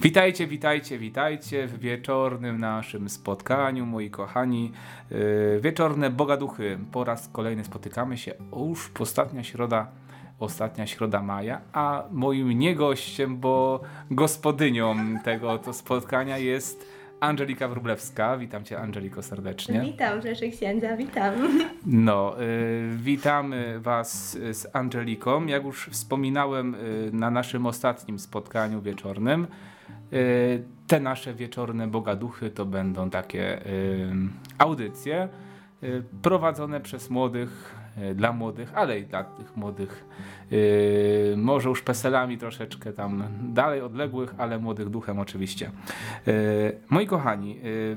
Witajcie, witajcie, witajcie w wieczornym naszym spotkaniu, moi kochani. Yy, wieczorne Bogaduchy. Po raz kolejny spotykamy się już ostatnia środa, ostatnia środa maja, a moim nie gościem, bo gospodynią tego to spotkania jest Angelika Wróblewska. Witam cię Angeliko serdecznie. Witam, rzeczy księdza, witam. No, y, witamy was z Angeliką. Jak już wspominałem y, na naszym ostatnim spotkaniu wieczornym, y, te nasze wieczorne bogaduchy to będą takie y, audycje y, prowadzone przez młodych, y, dla młodych, ale i dla tych młodych, y, może już peselami troszeczkę tam dalej odległych, ale młodych duchem oczywiście. Y, moi kochani, y,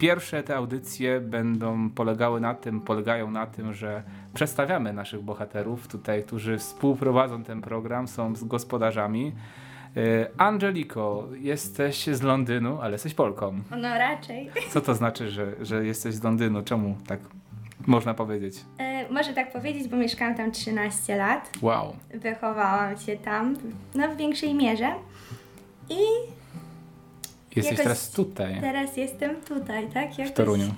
Pierwsze te audycje będą polegały na tym, polegają na tym, że przedstawiamy naszych bohaterów tutaj, którzy współprowadzą ten program, są z gospodarzami. Y, Angeliko, jesteś z Londynu, ale jesteś Polką. No raczej. Co to znaczy, że, że jesteś z Londynu? Czemu tak można powiedzieć? E, może tak powiedzieć, bo mieszkałam tam 13 lat. Wow. Wychowałam się tam, no w większej mierze. I Jesteś Jakoś teraz tutaj, teraz jestem tutaj, tak? w Jakoś Toruniu.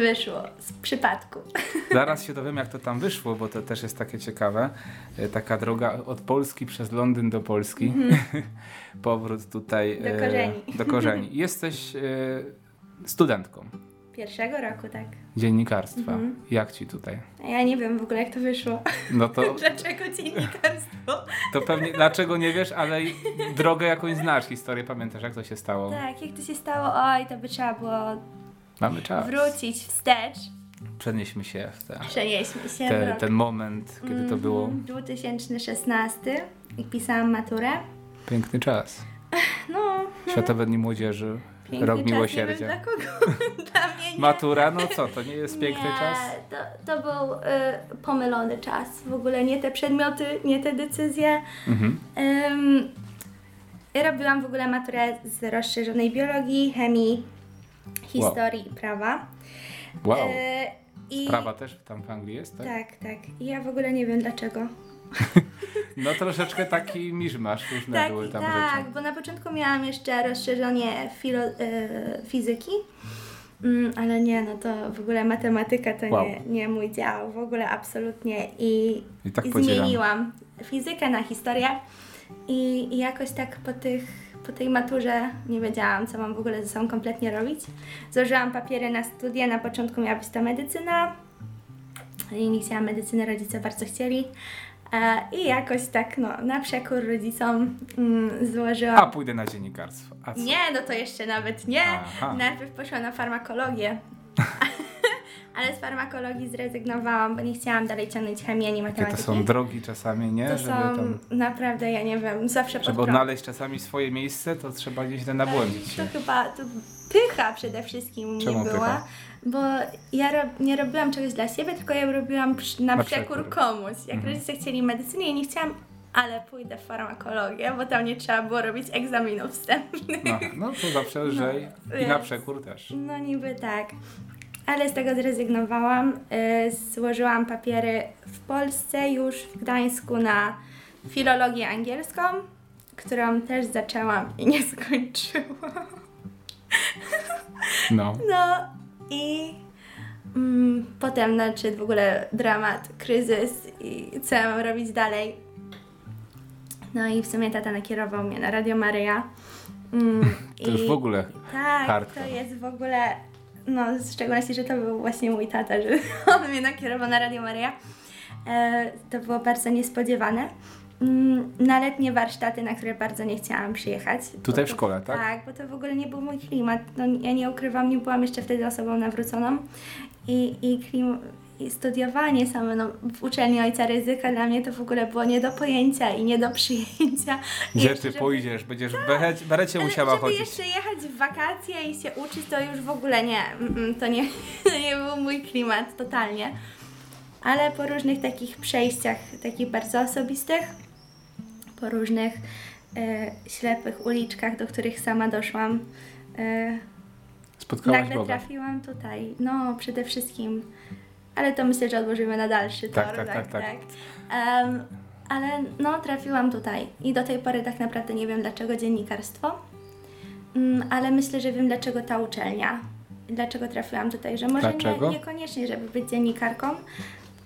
Wyszło z przypadku. Zaraz się dowiem, jak to tam wyszło, bo to też jest takie ciekawe. E, Taka droga od Polski przez Londyn do Polski. Powrót tutaj. Do e, korzeni. Do korzeni. Jesteś e, studentką Pierwszego roku, tak. dziennikarstwa. Mhm. Jak ci tutaj? Ja nie wiem w ogóle, jak to wyszło. No to, Dlaczego dziennikarstwo? to pewnie dlaczego nie wiesz, ale drogę jakąś znasz, historię pamiętasz, jak to się stało. Tak, jak to się stało? Oj, to by trzeba było Mamy czas. wrócić wstecz. Przenieśmy się w te, Przenieśmy się w te, rok ten moment, kiedy to było Mhm, 2016 i pisałam maturę. piękny czas. No, Światowe Dni Młodzieży, piękny rok czas, nie miłosierdzia. wiem dla kogo. dla mnie nie. Matura, no co, to nie jest piękny nie, czas? To, to był y, pomylony czas. W ogóle nie te przedmioty, nie te decyzje. Mhm. Ym, ja robiłam w ogóle maturę z rozszerzonej biologii, chemii, historii i prawa. Wow. Y, i, Prawa też tam w Anglii jest, tak? Tak, tak. I ja w ogóle nie wiem dlaczego. No troszeczkę taki miszmasz, różne Tak, były tam tak, rzeczy. bo na początku miałam jeszcze rozszerzenie filo, e, fizyki, mm, ale nie, no to w ogóle matematyka to Wow. nie, nie mój dział, w ogóle absolutnie i, I tak i zmieniłam fizykę na historię i, i jakoś tak po tych po tej maturze nie wiedziałam, co mam w ogóle ze sobą kompletnie robić. Złożyłam papiery na studia, na początku miała być to medycyna i nie chciałam medycyny, rodzice bardzo chcieli. E, I jakoś tak, no, na przekór rodzicom mm, złożyłam. A pójdę na dziennikarstwo. Nie, no to jeszcze nawet nie. Aha. Najpierw poszłam na farmakologię. Ale z farmakologii zrezygnowałam, bo nie chciałam dalej ciągnąć chemii ani Jakie matematyki. to są drogi czasami, nie? To żeby są tam, naprawdę, ja nie wiem, zawsze żeby odnaleźć czasami swoje miejsce, to trzeba gdzieś tam nabłądzić To chyba to pycha przede wszystkim Czemu nie była, pycha? bo ja rob, nie robiłam czegoś dla siebie, tylko ja robiłam przy, na, Na przekór przekór. komuś. Jak Mhm. rodzice chcieli medycynę, ja nie chciałam, ale pójdę w farmakologię, bo tam nie trzeba było robić egzaminów wstępnych. No, no to zawsze lżej. I na przekór też. No niby tak. Ale z tego zrezygnowałam. Y, złożyłam papiery w Polsce już w Gdańsku na filologię angielską, którą też zaczęłam i nie skończyłam. No. No i mm, potem nadszedł w ogóle dramat, kryzys i co ja mam robić dalej. No i w sumie tata nakierował mnie na Radio Maryja. Mm, To już w ogóle tak, hardcore. to jest w ogóle, no w szczególności, że to był właśnie mój tata, że on mnie nakierował na Radio Maria. E, to było bardzo niespodziewane. Mm, Na letnie warsztaty, na które bardzo nie chciałam przyjechać. Tutaj w szkole, tak? Tak, bo to w ogóle nie był mój klimat. No, ja nie ukrywam, nie byłam jeszcze wtedy osobą nawróconą. I, i, klim, i studiowanie same no, w uczelni Ojca Ryzyka dla mnie to w ogóle było nie do pojęcia i nie do przyjęcia. Gdzie jeszcze, ty żeby- pójdziesz? Będziesz w berecie, berecie musiała żeby chodzić. jeszcze jechać w wakacje i się uczyć, to już w ogóle nie. Mm, To nie, to nie był mój klimat totalnie. Ale po różnych takich przejściach, takich bardzo osobistych, po różnych e, ślepych uliczkach, do których sama doszłam, e, Spotkałaś nagle Boga. trafiłam tutaj. No, przede wszystkim. Ale to myślę, że odłożymy na dalszy tor. Tak, tak, tak, tak. Em, ale no, trafiłam tutaj i do tej pory tak naprawdę nie wiem dlaczego dziennikarstwo. mm, ale myślę, że wiem dlaczego ta uczelnia. Dlaczego trafiłam tutaj, że może nie, niekoniecznie, żeby być dziennikarką,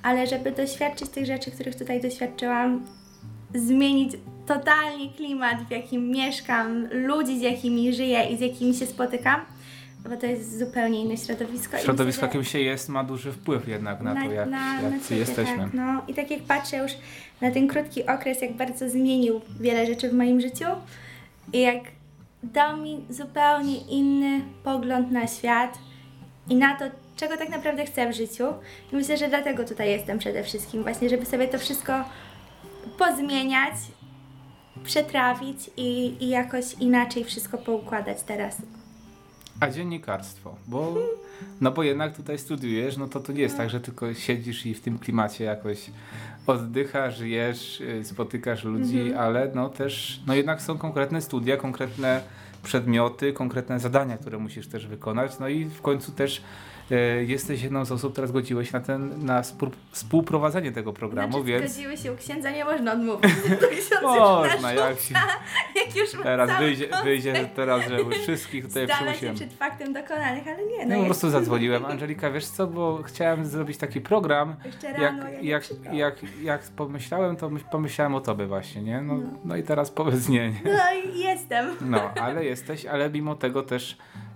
ale żeby doświadczyć tych rzeczy, których tutaj doświadczyłam, zmienić totalnie klimat, w jakim mieszkam, ludzi, z jakimi żyję i z jakimi się spotykam, bo to jest zupełnie inne środowisko. Środowisko, jakim się jest, ma duży wpływ jednak na, to, jak, na jak ciebie, jesteśmy. Tak, no. I tak jak patrzę już na ten krótki okres, jak bardzo zmienił wiele rzeczy w moim życiu i jak dał mi zupełnie inny pogląd na świat i na to, czego tak naprawdę chcę w życiu. I myślę, że dlatego tutaj jestem przede wszystkim, właśnie, żeby sobie to wszystko pozmieniać, przetrawić i, i jakoś inaczej wszystko poukładać teraz. A dziennikarstwo, bo no bo jednak tutaj studiujesz, no to to nie jest tak, że tylko siedzisz i w tym klimacie jakoś oddychasz, żyjesz, y, spotykasz ludzi, Mhm. ale no też, no jednak są konkretne studia, konkretne przedmioty, konkretne zadania, które musisz też wykonać, no i w końcu też jesteś jedną z osób, która zgodziła się na ten, na spró- współprowadzenie tego programu, Znaczy, więc zgodziły się u księdza, nie można odmówić. Ksiądz można, jak się, jak już teraz wyjdzie, wyjdzie teraz, że wszystkich tutaj przymusiłem. przed faktem dokonanych, ale nie, no No po prostu zadzwoniłem. Angelika, wiesz co, bo chciałem zrobić taki program. Jeszcze Jak, rano, ja nie jak, czytałam. jak, jak pomyślałem, to myśl- pomyślałem o tobie właśnie, nie? No, no i teraz powiedz nie, nie. No i jestem. No, ale jesteś, ale mimo tego też e,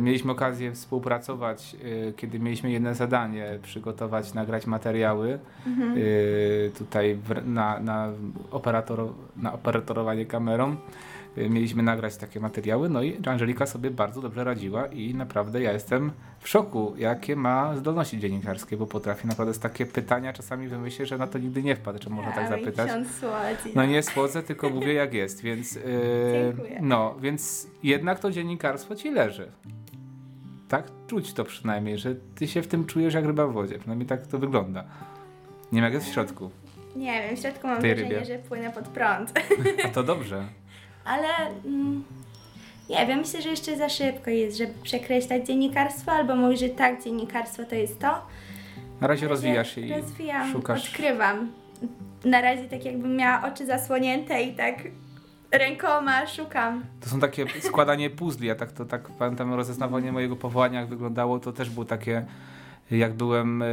mieliśmy okazję współpracować, e, kiedy mieliśmy jedno zadanie, przygotować, nagrać materiały Mhm. e, tutaj na, na, operator, na operatorowanie kamerą. Mieliśmy nagrać takie materiały, no i Angelika sobie bardzo dobrze radziła i naprawdę ja jestem w szoku, jakie ma zdolności dziennikarskie, bo potrafi naprawdę z takie pytania czasami wymyślić, że na to nigdy nie wpadł, czy można tak zapytać. No nie słodzę, tylko mówię jak jest, więc. Yy, no, więc jednak to dziennikarstwo ci leży. Tak czuć to przynajmniej, że ty się w tym czujesz jak ryba w wodzie. Przynajmniej tak to wygląda. Nie wiem jak jest w środku. Nie wiem, w środku mam wrażenie, rybie. że płynę pod prąd. A to dobrze. Ale mm, nie wiem, myślę, że jeszcze za szybko jest, żeby przekreślać dziennikarstwo, albo mówić, że tak, dziennikarstwo to jest to. Na razie rozwijasz się i Rozwijam, szukasz. odkrywam. Na razie tak jakbym miała oczy zasłonięte i tak rękoma szukam. To są takie składanie puzli. Ja tak to tak pamiętam rozeznawanie mojego powołania, jak wyglądało, to też było takie. Jak byłem e,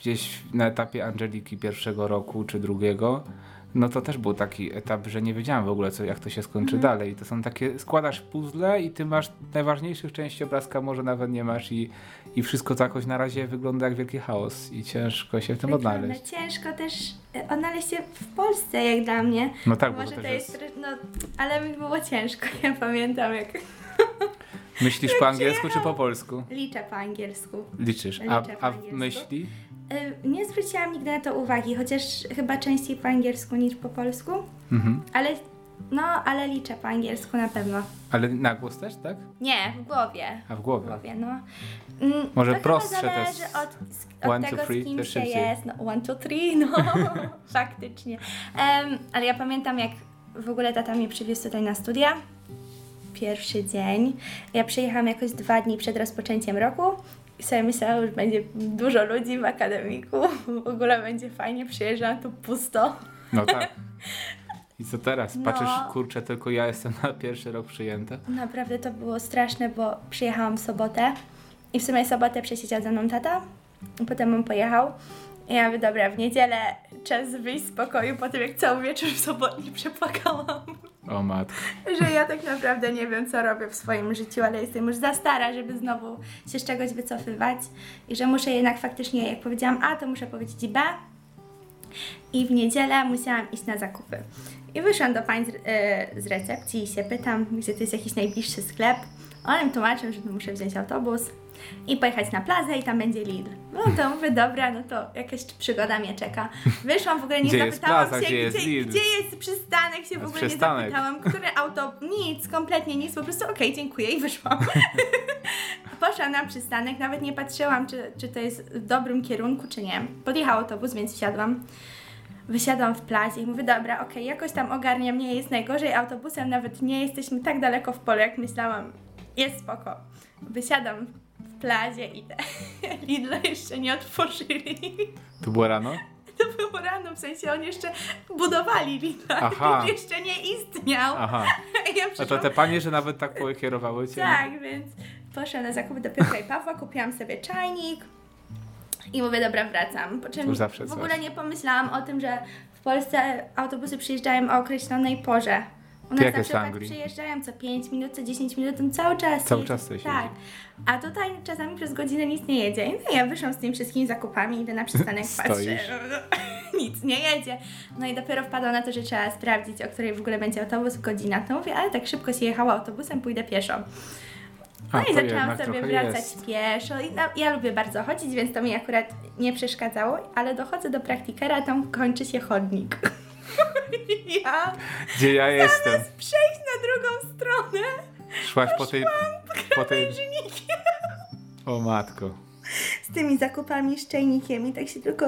gdzieś na etapie Angeliki pierwszego roku czy drugiego, no to też był taki etap, że nie wiedziałem w ogóle, co, jak to się skończy Mhm. dalej. To są takie, składasz puzzle i ty masz najważniejszych części obrazka, może nawet nie masz i, i wszystko to jakoś na razie wygląda jak wielki chaos i ciężko się w tym Wygląda odnaleźć. ciężko też e, odnaleźć się w Polsce, jak dla mnie. No tak, bo Może to to jest, jest... no, ale mi było ciężko. Ja pamiętam, jak Myślisz po angielsku czy po polsku? liczę po angielsku. Liczysz. A, Liczę a angielsku. myśli? Y, Nie zwróciłam nigdy na to uwagi, chociaż chyba częściej po angielsku niż po polsku. Mhm. Ale, no, ale liczę po angielsku na pewno. Ale na głos też, tak? Nie, w głowie. A w W głowie. głowie, no. Mm, Może to prostsze chyba zależy s- od, z- one, od two, tego, three, z kim się jest. No, one, two, three, no. Faktycznie. Em, ale ja pamiętam, jak w ogóle tata mnie przywiózł tutaj na studia. Pierwszy dzień. Ja przyjechałam jakoś dwa dni przed rozpoczęciem roku. I sobie myślałam, że będzie dużo ludzi w akademiku. W ogóle będzie fajnie. Przyjeżdżam tu pusto. No tak. I co teraz? No. Patrzysz, kurczę, tylko ja jestem na pierwszy rok przyjęta. Naprawdę to było straszne, bo przyjechałam w sobotę i w sumie sobotę przesiedział ze mną tata, potem on pojechał. I ja mówię, dobra, w niedzielę czas wyjść z pokoju po tym, jak cały wieczór w sobotni przepłakałam, O matko. że ja tak naprawdę nie wiem, co robię w swoim życiu, ale jestem już za stara, żeby znowu się z czegoś wycofywać i że muszę jednak faktycznie, jak powiedziałam A, to muszę powiedzieć B. I w niedzielę musiałam iść na zakupy. I wyszłam do pań z, e, z recepcji i się pytam, gdzie to jest jakiś najbliższy sklep. One mi tłumaczą, że muszę wziąć autobus i pojechać na plazę i tam będzie Lidl. No to mówię, dobra, no to jakaś przygoda mnie czeka. Wyszłam, w ogóle nie Gdzie zapytałam plaza, się, gdzie jest gdzie jest przystanek, się w ogóle przystanek. nie zapytałam, które auto, nic, kompletnie nic, po prostu okej, dziękuję i wyszłam. Poszłam na przystanek, nawet nie patrzyłam, czy, czy to jest w dobrym kierunku, czy nie. Podjechał autobus, więc wsiadłam. Wysiadłam w plazie i mówię, dobra, okej, jakoś tam ogarniam, nie jest najgorzej autobusem, nawet nie jesteśmy tak daleko w polu, jak myślałam. Jest spoko. Wysiadam w plazie i Lidla jeszcze nie otworzyli. Tu było rano? To było rano, w sensie oni jeszcze budowali Lidla, Aha. jeszcze nie istniał. Aha. Ja No to przyszłam, te panie, że nawet tak pokierowały cię? tak, więc poszłam na zakupy do Piotra i Pawła, kupiłam sobie czajnik i mówię, dobra, wracam. Po czym To w coś. ogóle nie pomyślałam o tym, że w Polsce autobusy przyjeżdżają o określonej porze. U nas jak na przykład przyjeżdżają co 5 minut, co 10 minut, cały czas Cały jedzie. czas coś Tak. jedzie. A tutaj czasami przez godzinę nic nie jedzie. No ja wyszłam z tymi wszystkimi zakupami, idę na przystanek, patrzę, nic nie jedzie. No i dopiero wpadłam na to, że trzeba sprawdzić, o której w ogóle będzie autobus, godzina. To mówię, ale tak szybko się jechało autobusem, pójdę pieszo. No A, i zaczęłam sobie wracać jest. pieszo. I no, ja lubię bardzo chodzić, więc to mi akurat nie przeszkadzało, ale dochodzę do praktikera, tam kończy się chodnik. ja Gdzie ja jestem? przejść na drugą stronę Szłaś po tej... Po tej... O matko. z tymi zakupami, z czajnikiem i tak się tylko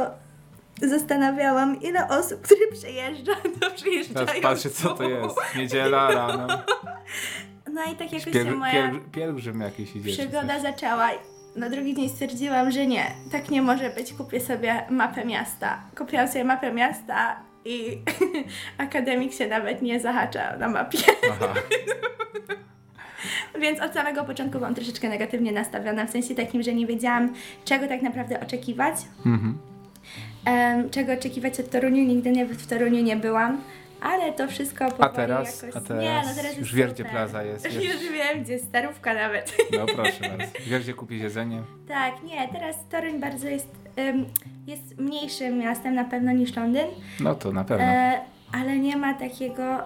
zastanawiałam, ile osób, które przejeżdża, to przyjeżdżają Teraz patrzę co to jest. Niedziela rano. No i tak jakoś Piel, się moja piel, pielgrzym jakiś idzie. przygoda coś. zaczęła. Na drugi dzień stwierdziłam, że nie, tak nie może być. Kupię sobie mapę miasta. Kupiłam sobie mapę miasta i akademik się nawet nie zahacza na mapie. Więc od samego początku byłam troszeczkę negatywnie nastawiona, w sensie takim, że nie wiedziałam, czego tak naprawdę oczekiwać. Mhm. Em, czego oczekiwać od Toruniu, nigdy nie, w Toruniu nie byłam. Ale to wszystko powoli A teraz? jakoś... A teraz? Nie, no teraz Już wiesz, gdzie super. plaza jest, wiesz. Już wiem, gdzie starówka nawet. No proszę bardzo. Wiesz gdzie kupić jedzenie? Tak, nie, teraz Toruń bardzo jest, jest mniejszym miastem na pewno niż Londyn, No to na pewno. e, ale nie ma takiego,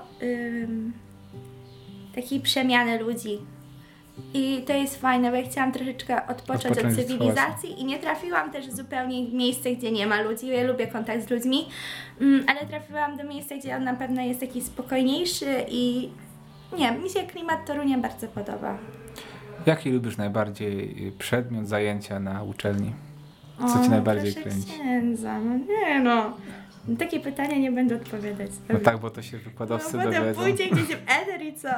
takiej przemiany ludzi. I to jest fajne, bo ja chciałam troszeczkę odpocząć Odpocząć od cywilizacji i nie trafiłam też zupełnie w miejsce, gdzie nie ma ludzi. Ja lubię kontakt z ludźmi, mm, ale trafiłam do miejsca, gdzie on na pewno jest taki spokojniejszy i nie, mi się klimat Torunia bardzo podoba. Jaki lubisz najbardziej przedmiot zajęcia na uczelni? Co O, cię najbardziej kręci? Księdza, no nie no. Na takie pytania nie będę odpowiadać. No tak, bo to się wykładowcy no, dowiedzą. pójdzie gdzieś w eter i co?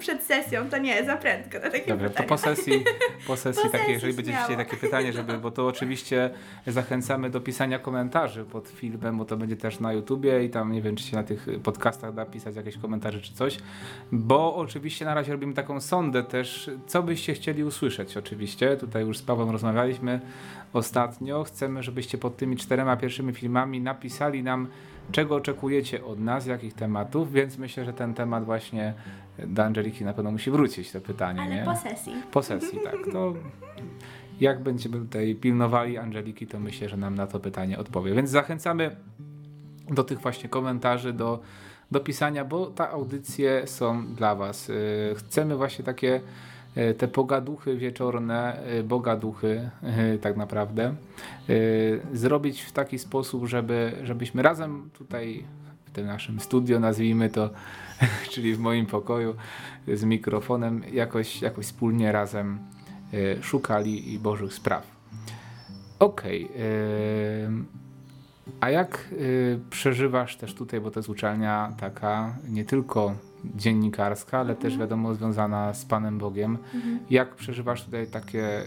Przed sesją, to nie, za prędko na takie Dobrze, to pytania. po sesji, po sesji Po takie, sesji jeżeli będziecie śmiało. chcieli takie pytanie, żeby, bo to oczywiście zachęcamy do pisania komentarzy pod filmem, bo to będzie też na YouTubie i tam nie wiem, czy się na tych podcastach da pisać jakieś komentarze czy coś, bo oczywiście na razie robimy taką sondę też, co byście chcieli usłyszeć oczywiście, tutaj już z Pawłem rozmawialiśmy ostatnio, chcemy, żebyście pod tymi czterema pierwszymi filmami napisali nam, czego oczekujecie od nas, jakich tematów, więc myślę, że ten temat właśnie do Angeliki na pewno musi wrócić, to pytanie, Ale nie? po sesji. Po sesji, tak. To jak będziemy tutaj pilnowali Angeliki, to myślę, że nam na to pytanie odpowie. Więc zachęcamy do tych właśnie komentarzy, do, do pisania, bo te audycje są dla Was. Yy, Chcemy właśnie takie te pogaduchy wieczorne, yy, bogaduchy yy, tak naprawdę, zrobić w taki sposób, żeby, żebyśmy razem tutaj w tym naszym studio, nazwijmy to, czyli w moim pokoju z mikrofonem, jakoś, jakoś wspólnie razem szukali i Bożych spraw. Okej. ym, a jak przeżywasz też tutaj, bo to jest uczelnia taka nie tylko dziennikarska, ale też wiadomo związana z Panem Bogiem. Jak przeżywasz tutaj takie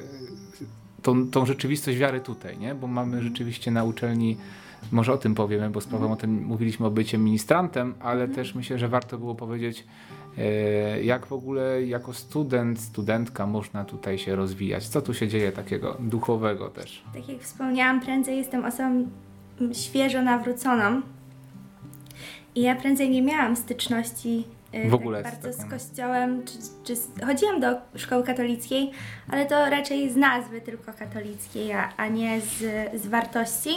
tą, tą rzeczywistość wiary tutaj, nie? Bo mamy rzeczywiście na uczelni może o tym powiemy, bo z Pawłem o tym mówiliśmy o bycie ministrantem, ale też myślę, że warto było powiedzieć, e, jak w ogóle jako student, studentka można tutaj się rozwijać. Co tu się dzieje takiego duchowego też? Tak jak wspomniałam, prędzej jestem osobą świeżo nawróconą. I ja prędzej nie miałam styczności W ogóle tak bardzo z kościołem, czy, czy z, chodziłam do szkoły katolickiej, ale to raczej z nazwy tylko katolickiej, a, a nie z, z wartości.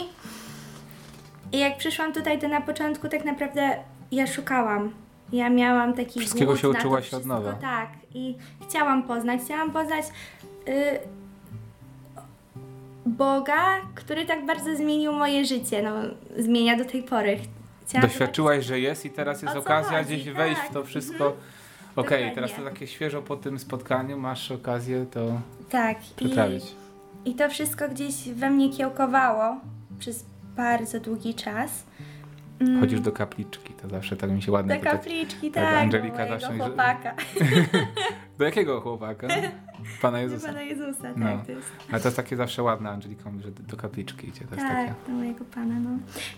I jak przyszłam tutaj, to na początku tak naprawdę ja szukałam. Ja miałam taki Wszystkiego głód się uczyłaś od nowa. Tak. I chciałam poznać, chciałam poznać y, Boga, który tak bardzo zmienił moje życie. No, zmienia do tej pory. Chciałam Doświadczyłaś, że jest i teraz jest okazja chodzi, gdzieś wejść tak, w to wszystko. mhm. Okej, Dokładnie. teraz to takie świeżo po tym spotkaniu masz okazję to Tak. przetrawić. I, I to wszystko gdzieś we mnie kiełkowało przez bardzo długi czas. Chodzisz do kapliczki, to zawsze tak mi się ładnie Do kapliczki, tak, tak, Angelika do zawsze mi- chłopaka. Do jakiego chłopaka? Pana Jezusa. Pana Jezusa, tak, No. to jest. A to jest takie zawsze ładne, Angelika mówi, że do kapliczki idzie. To jest Tak, takie. do mojego Pana, no.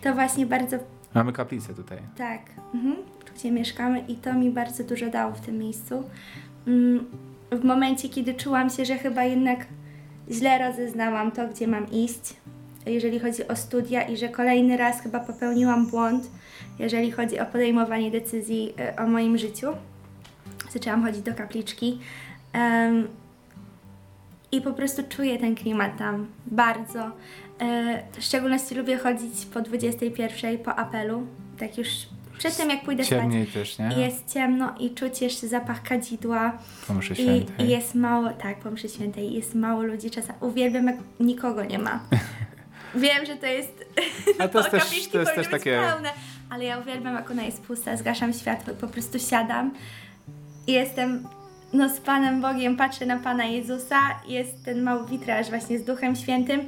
To właśnie bardzo Mamy kaplicę tutaj. Tak, mhm. tu gdzie mieszkamy i to mi bardzo dużo dało w tym miejscu. Mm, W momencie, kiedy czułam się, że chyba jednak źle rozeznałam to, gdzie mam iść, jeżeli chodzi o studia i że kolejny raz chyba popełniłam błąd, jeżeli chodzi o podejmowanie decyzji e, o moim życiu. Zaczęłam chodzić do kapliczki. Em, i po prostu czuję ten klimat tam bardzo. E, w szczególności lubię chodzić po 21 po apelu, tak już przed tym jak pójdę Ciemniej też, nie? spać. I jest ciemno i czuć jeszcze zapach kadzidła Po mszy i, świętej. i jest mało, tak, po mszy świętej jest mało ludzi czasem. Uwielbiam jak nikogo nie ma. Wiem, że to jest A to jest też, to jest też takie... pełne, ale ja uwielbiam jak ona jest pusta, zgaszam światło i po prostu siadam. I jestem no z Panem Bogiem, patrzę na Pana Jezusa, jest ten mały witraż właśnie z Duchem Świętym,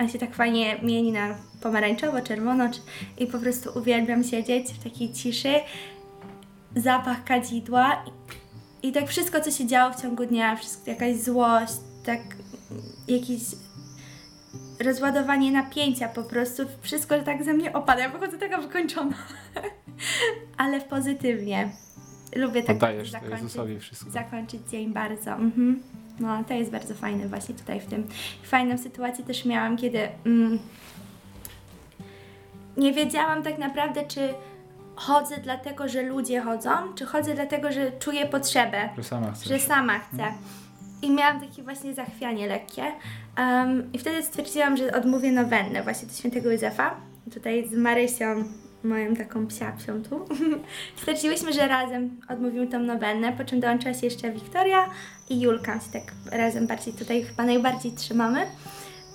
on się tak fajnie mieni na pomarańczowo, czerwono i po prostu uwielbiam siedzieć w takiej ciszy, zapach kadzidła i, i tak wszystko, co się działo w ciągu dnia, wszystko, jakaś złość, tak jakiś rozładowanie napięcia po prostu, wszystko tak ze mnie opada, ja wychodzę taka wykończona, ale pozytywnie. Lubię tak Oddajesz zakończyć, zakończyć dzień bardzo. Mhm. No, to jest bardzo fajne właśnie tutaj w tym. Fajną sytuację też miałam, kiedy mm, nie wiedziałam tak naprawdę, czy chodzę dlatego, że ludzie chodzą, czy chodzę dlatego, że czuję potrzebę Że sama chcesz. że sama chcę. I miałam takie właśnie zachwianie lekkie. Um, I wtedy stwierdziłam, że odmówię nowennę właśnie do świętego Józefa. Tutaj z Marysią, moją taką psiapsią tu. Stwierdziłyśmy, że razem odmówimy tą nowennę, po czym dołączyła się jeszcze Wiktoria i Julka. Się tak razem bardziej tutaj chyba najbardziej trzymamy.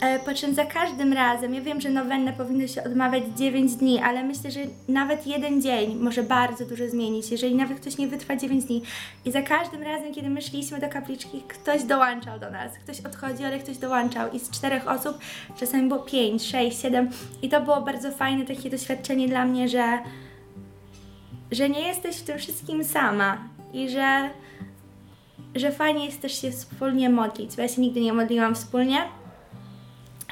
E, Po czym za każdym razem, ja wiem, że nowennę powinno się odmawiać 9 dni, ale myślę, że nawet jeden dzień może bardzo dużo zmienić, jeżeli nawet ktoś nie wytrwa 9 dni. I za każdym razem, kiedy my szliśmy do kapliczki, ktoś dołączał do nas. Ktoś odchodził, ale ktoś dołączał. I z czterech osób czasami było 5, 6, 7. I to było bardzo fajne takie doświadczenie dla mnie, że, że nie jesteś w tym wszystkim sama. I że, że fajnie jest też się wspólnie modlić, bo ja się nigdy nie modliłam wspólnie.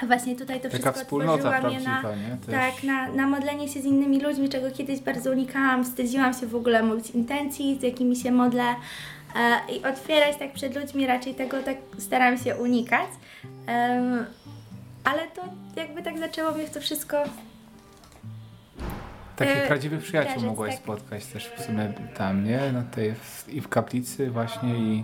Właśnie tutaj to Taka wszystko otworzyła mnie na, tak, na, na modlenie się z innymi ludźmi, czego kiedyś bardzo unikałam. Wstydziłam się w ogóle mówić intencji, z jakimi się modlę e, i otwierać tak przed ludźmi, raczej tego tak staram się unikać. Ale to jakby tak zaczęło mnie w to wszystko Takich e, prawdziwych przyjaciół mogłaś tak. spotkać też w sumie tam, nie? No tej, I w kaplicy właśnie i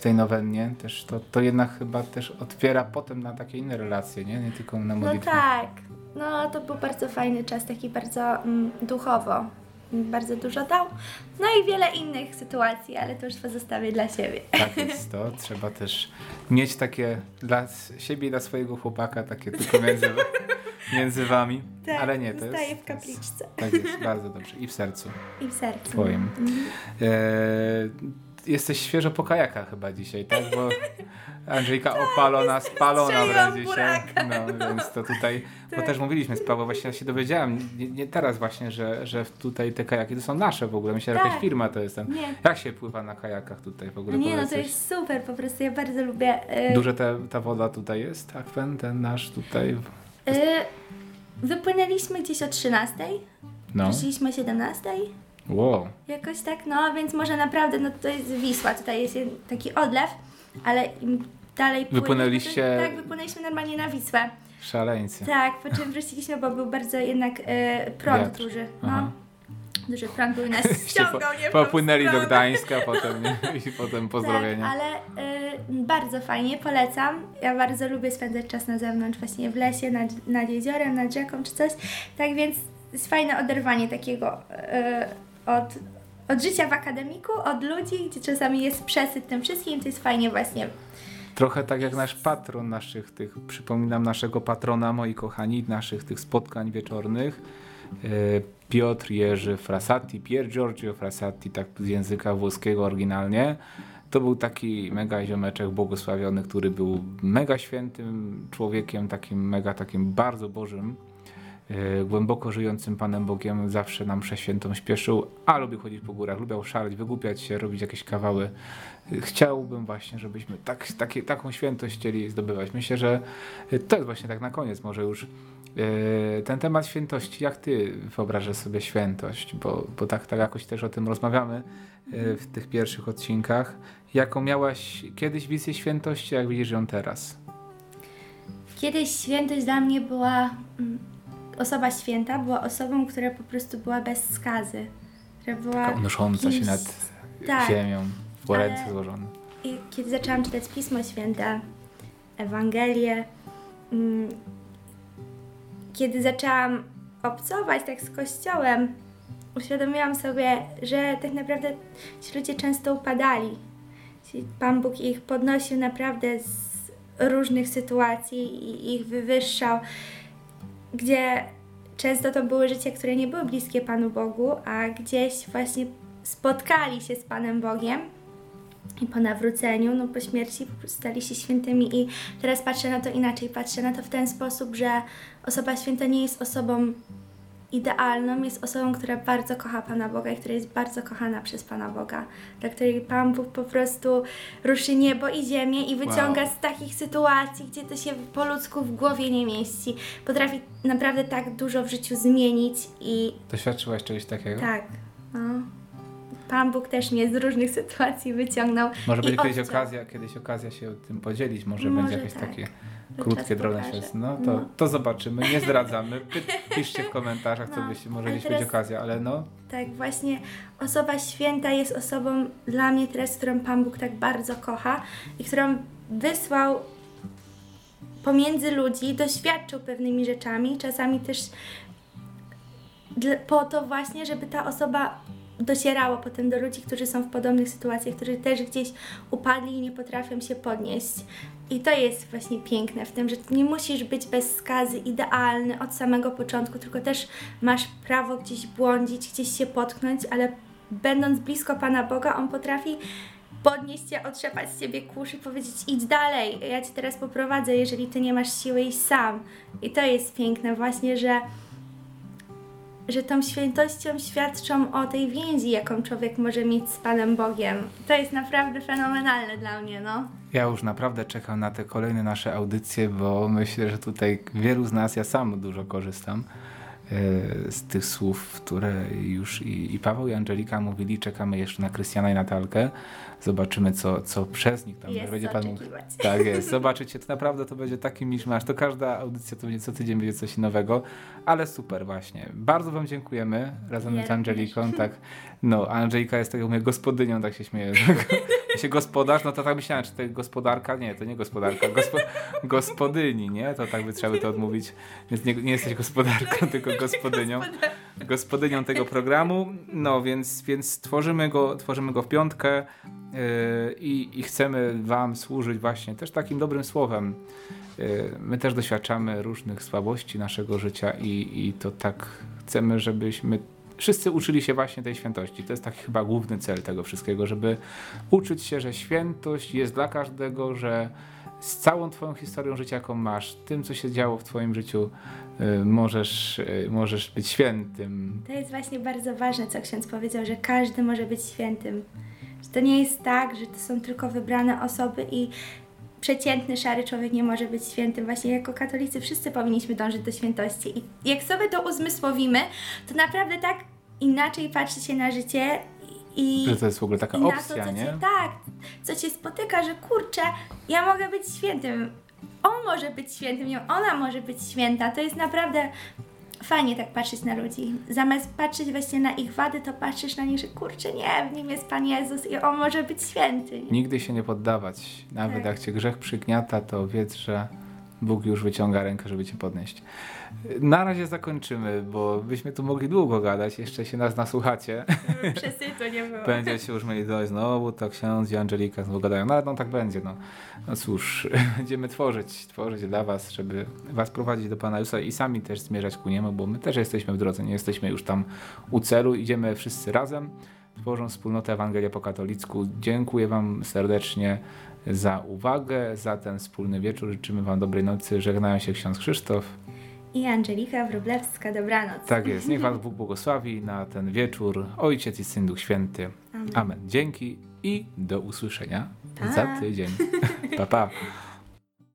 w tej nowennie też to, to jednak chyba też otwiera potem na takie inne relacje, nie? Nie tylko na No modlitwę. tak, no to był bardzo fajny czas, taki bardzo mm, duchowo. Bardzo dużo dał. No i wiele innych sytuacji, ale to już pozostawię dla siebie. Tak jest to. Trzeba też mieć takie dla siebie i dla swojego chłopaka, takie tylko między, między wami. Tak, Ale nie, to jest... w kapliczce Tak jest, bardzo dobrze. I w sercu i w sercu. twoim. Mhm. E, jesteś świeżo po kajakach chyba dzisiaj, tak? Bo Andrzejka opalona, spalona wręcz dzisiaj. No, więc to tutaj, bo Tak. też mówiliśmy z Pawłem, właśnie ja się dowiedziałem, nie, nie teraz właśnie, że, że tutaj te kajaki to są nasze w ogóle. Myślę, że jakaś Tak. firma to jest ten. Nie. Jak się pływa na kajakach tutaj w ogóle? Nie no, to jest super, po prostu ja bardzo lubię. y, Duża ta, ta woda tutaj jest, akwen, ten nasz tutaj. y, wypłynęliśmy gdzieś o 13, No. wróciliśmy o 17. Wow. Jakoś tak, no więc może naprawdę, no to jest Wisła, tutaj jest taki odlew, ale im dalej Wypłynęliście- To, tak, wypłynęliśmy normalnie na Wisłę. Szaleńcy. Tak, po czym wróciliśmy, bo był bardzo jednak e, prąd Wiatr. duży. Aha. No. Duży prąd był nas ściągał, nie Popłynęli do. Gdańska potem nie? i potem pozdrowienia. Tak, ale y, bardzo fajnie, polecam. Ja bardzo lubię spędzać czas na zewnątrz, właśnie w lesie, nad, nad jeziorem, nad rzeką czy coś. Tak więc jest fajne oderwanie takiego y, od, od życia w akademiku, od ludzi, gdzie czasami jest przesyt tym wszystkim, to jest fajnie właśnie. Trochę tak jak nasz patron naszych tych, przypominam naszego patrona, moi kochani, naszych tych spotkań wieczornych. e, Piotr Jerzy Frassati, Pier Giorgio Frassati, tak z języka włoskiego oryginalnie. To był taki mega ziomeczek błogosławiony, który był mega świętym człowiekiem, takim mega takim bardzo bożym. Y, głęboko żyjącym Panem Bogiem zawsze nam przeświętą śpieszył, a lubię chodzić po górach, lubię szaleć, wygłupiać się, robić jakieś kawały. Y, chciałbym właśnie, żebyśmy tak, takie, taką świętość chcieli zdobywać. Myślę, że to jest właśnie tak na koniec może już y, ten temat świętości. Jak ty wyobrażasz sobie świętość? Bo, bo tak, tak jakoś też o tym rozmawiamy y, w tych pierwszych odcinkach. Jaką miałaś kiedyś wizję świętości, jak widzisz ją teraz? Kiedyś świętość dla mnie była mm, osoba święta, była osobą, która po prostu była bez skazy. Która była Taka unosząca się kimś- nad tak. ziemią, w ręce złożone. I kiedy zaczęłam czytać Pismo Święte, Ewangelię, mm, kiedy zaczęłam obcować tak z Kościołem, uświadomiłam sobie, że tak naprawdę ci ludzie często upadali. Pan Bóg ich podnosił naprawdę z różnych sytuacji i ich wywyższał, gdzie często to były życia, które nie były bliskie Panu Bogu, a gdzieś właśnie spotkali się z Panem Bogiem i po nawróceniu, no po śmierci po stali się świętymi. I teraz patrzę na to inaczej, patrzę na to w ten sposób, że osoba święta nie jest osobą idealną, jest osobą, która bardzo kocha Pana Boga i która jest bardzo kochana przez Pana Boga, dla której Pan Bóg po prostu ruszy niebo i ziemię i wyciąga Wow. z takich sytuacji, gdzie to się po ludzku w głowie nie mieści. Potrafi naprawdę tak dużo w życiu zmienić i Doświadczyłaś czegoś takiego? tak, no. Pan Bóg też mnie z różnych sytuacji wyciągnął. Może będzie kiedyś odciął. okazja, kiedyś okazja się tym podzielić, może, Może będzie jakieś tak. takie To krótkie, drobne świadectwo. No to, No. to zobaczymy, nie zdradzamy. Piszcie w komentarzach, co No, byście, może ale gdzieś teraz- będzie okazja, ale no, Tak, właśnie osoba święta jest osobą dla mnie teraz, którą Pan Bóg tak bardzo kocha i którą wysłał pomiędzy ludzi, doświadczył pewnymi rzeczami, czasami też po to właśnie, żeby ta osoba docierała potem do ludzi, którzy są w podobnych sytuacjach, którzy też gdzieś upadli i nie potrafią się podnieść. I to jest właśnie piękne w tym, że nie musisz być bez skazy idealny od samego początku, tylko też masz prawo gdzieś błądzić, gdzieś się potknąć, ale będąc blisko Pana Boga, On potrafi podnieść cię, otrzepać z ciebie kurz i powiedzieć idź dalej, ja cię teraz poprowadzę, jeżeli ty nie masz siły iść sam. I to jest piękne właśnie, że że tą świętością świadczą o tej więzi, jaką człowiek może mieć z Panem Bogiem. To jest naprawdę fenomenalne dla mnie, no. ja już naprawdę czekam na te kolejne nasze audycje, bo myślę, że tutaj wielu z nas, ja sam dużo korzystam e, z tych słów, które już i, i Paweł i Angelika mówili, czekamy jeszcze na Krystiana i Natalkę, zobaczymy co, co przez nich tam Jest będzie Pan mógł. Tak jest, zobaczycie, to naprawdę to będzie taki miszmasz, to każda audycja to będzie co tydzień będzie coś nowego, ale super właśnie. Bardzo Wam dziękujemy razem Ja z Angeliką, tak. No, Angelika jest taką mówię, gospodynią, tak się śmieje. się gospodarz, no to tak myślałem, czy to gospodarka? Nie, to nie gospodarka, gospo, gospodyni, nie? To tak by trzeba by to odmówić. Więc nie, nie jesteś gospodarką, tylko gospodynią. Gospodynią tego programu. No, więc, więc tworzymy, go, tworzymy go w piątkę yy, i, i chcemy Wam służyć właśnie też takim dobrym słowem. Yy, My też doświadczamy różnych słabości naszego życia i, i to tak chcemy, żebyśmy wszyscy uczyli się właśnie tej świętości. To jest taki chyba główny cel tego wszystkiego, żeby uczyć się, że świętość jest dla każdego, że z całą Twoją historią życia, jaką masz, tym, co się działo w Twoim życiu, y, możesz, y, możesz być świętym. To jest właśnie bardzo ważne, co ksiądz powiedział, że każdy może być świętym. Że to nie jest tak, że to są tylko wybrane osoby i przeciętny, szary człowiek nie może być świętym. Właśnie jako katolicy wszyscy powinniśmy dążyć do świętości. I jak sobie to uzmysłowimy, to naprawdę tak inaczej patrzy się na życie i... Że to jest w ogóle taka opcja, to, co nie? Cię, tak, co cię spotyka, że kurczę, ja mogę być świętym, on może być świętym, nie, ona może być święta. To jest naprawdę fajnie tak patrzeć na ludzi. Zamiast patrzeć właśnie na ich wady, to patrzysz na nich, że kurczę, nie, w nim jest Pan Jezus i on może być święty. Nigdy się nie poddawać. Nawet Tak. jak cię grzech przygniata, to wiedz, że Bóg już wyciąga rękę, żeby cię podnieść. Na razie zakończymy, bo byśmy tu mogli długo gadać, jeszcze się nas nasłuchacie. Przesytu nie było. Będziecie już mieli dość, znowu to ksiądz i Angelika znowu gadają. No ale no tak będzie, no. No cóż, będziemy tworzyć, tworzyć dla was, żeby was prowadzić do Pana Jezusa i sami też zmierzać ku Niemu, bo my też jesteśmy w drodze, nie jesteśmy już tam u celu, idziemy wszyscy razem, tworząc wspólnotę Ewangelia po katolicku. Dziękuję wam serdecznie za uwagę, za ten wspólny wieczór. Życzymy wam dobrej nocy. Żegnają się ksiądz Krzysztof. I Angelika Wróblewska, dobranoc. Tak jest. Niech Was Bóg błogosławi na ten wieczór. Ojciec i Syn Duch Święty. Amen. Amen. Dzięki i do usłyszenia Pa. za tydzień. pa, pa.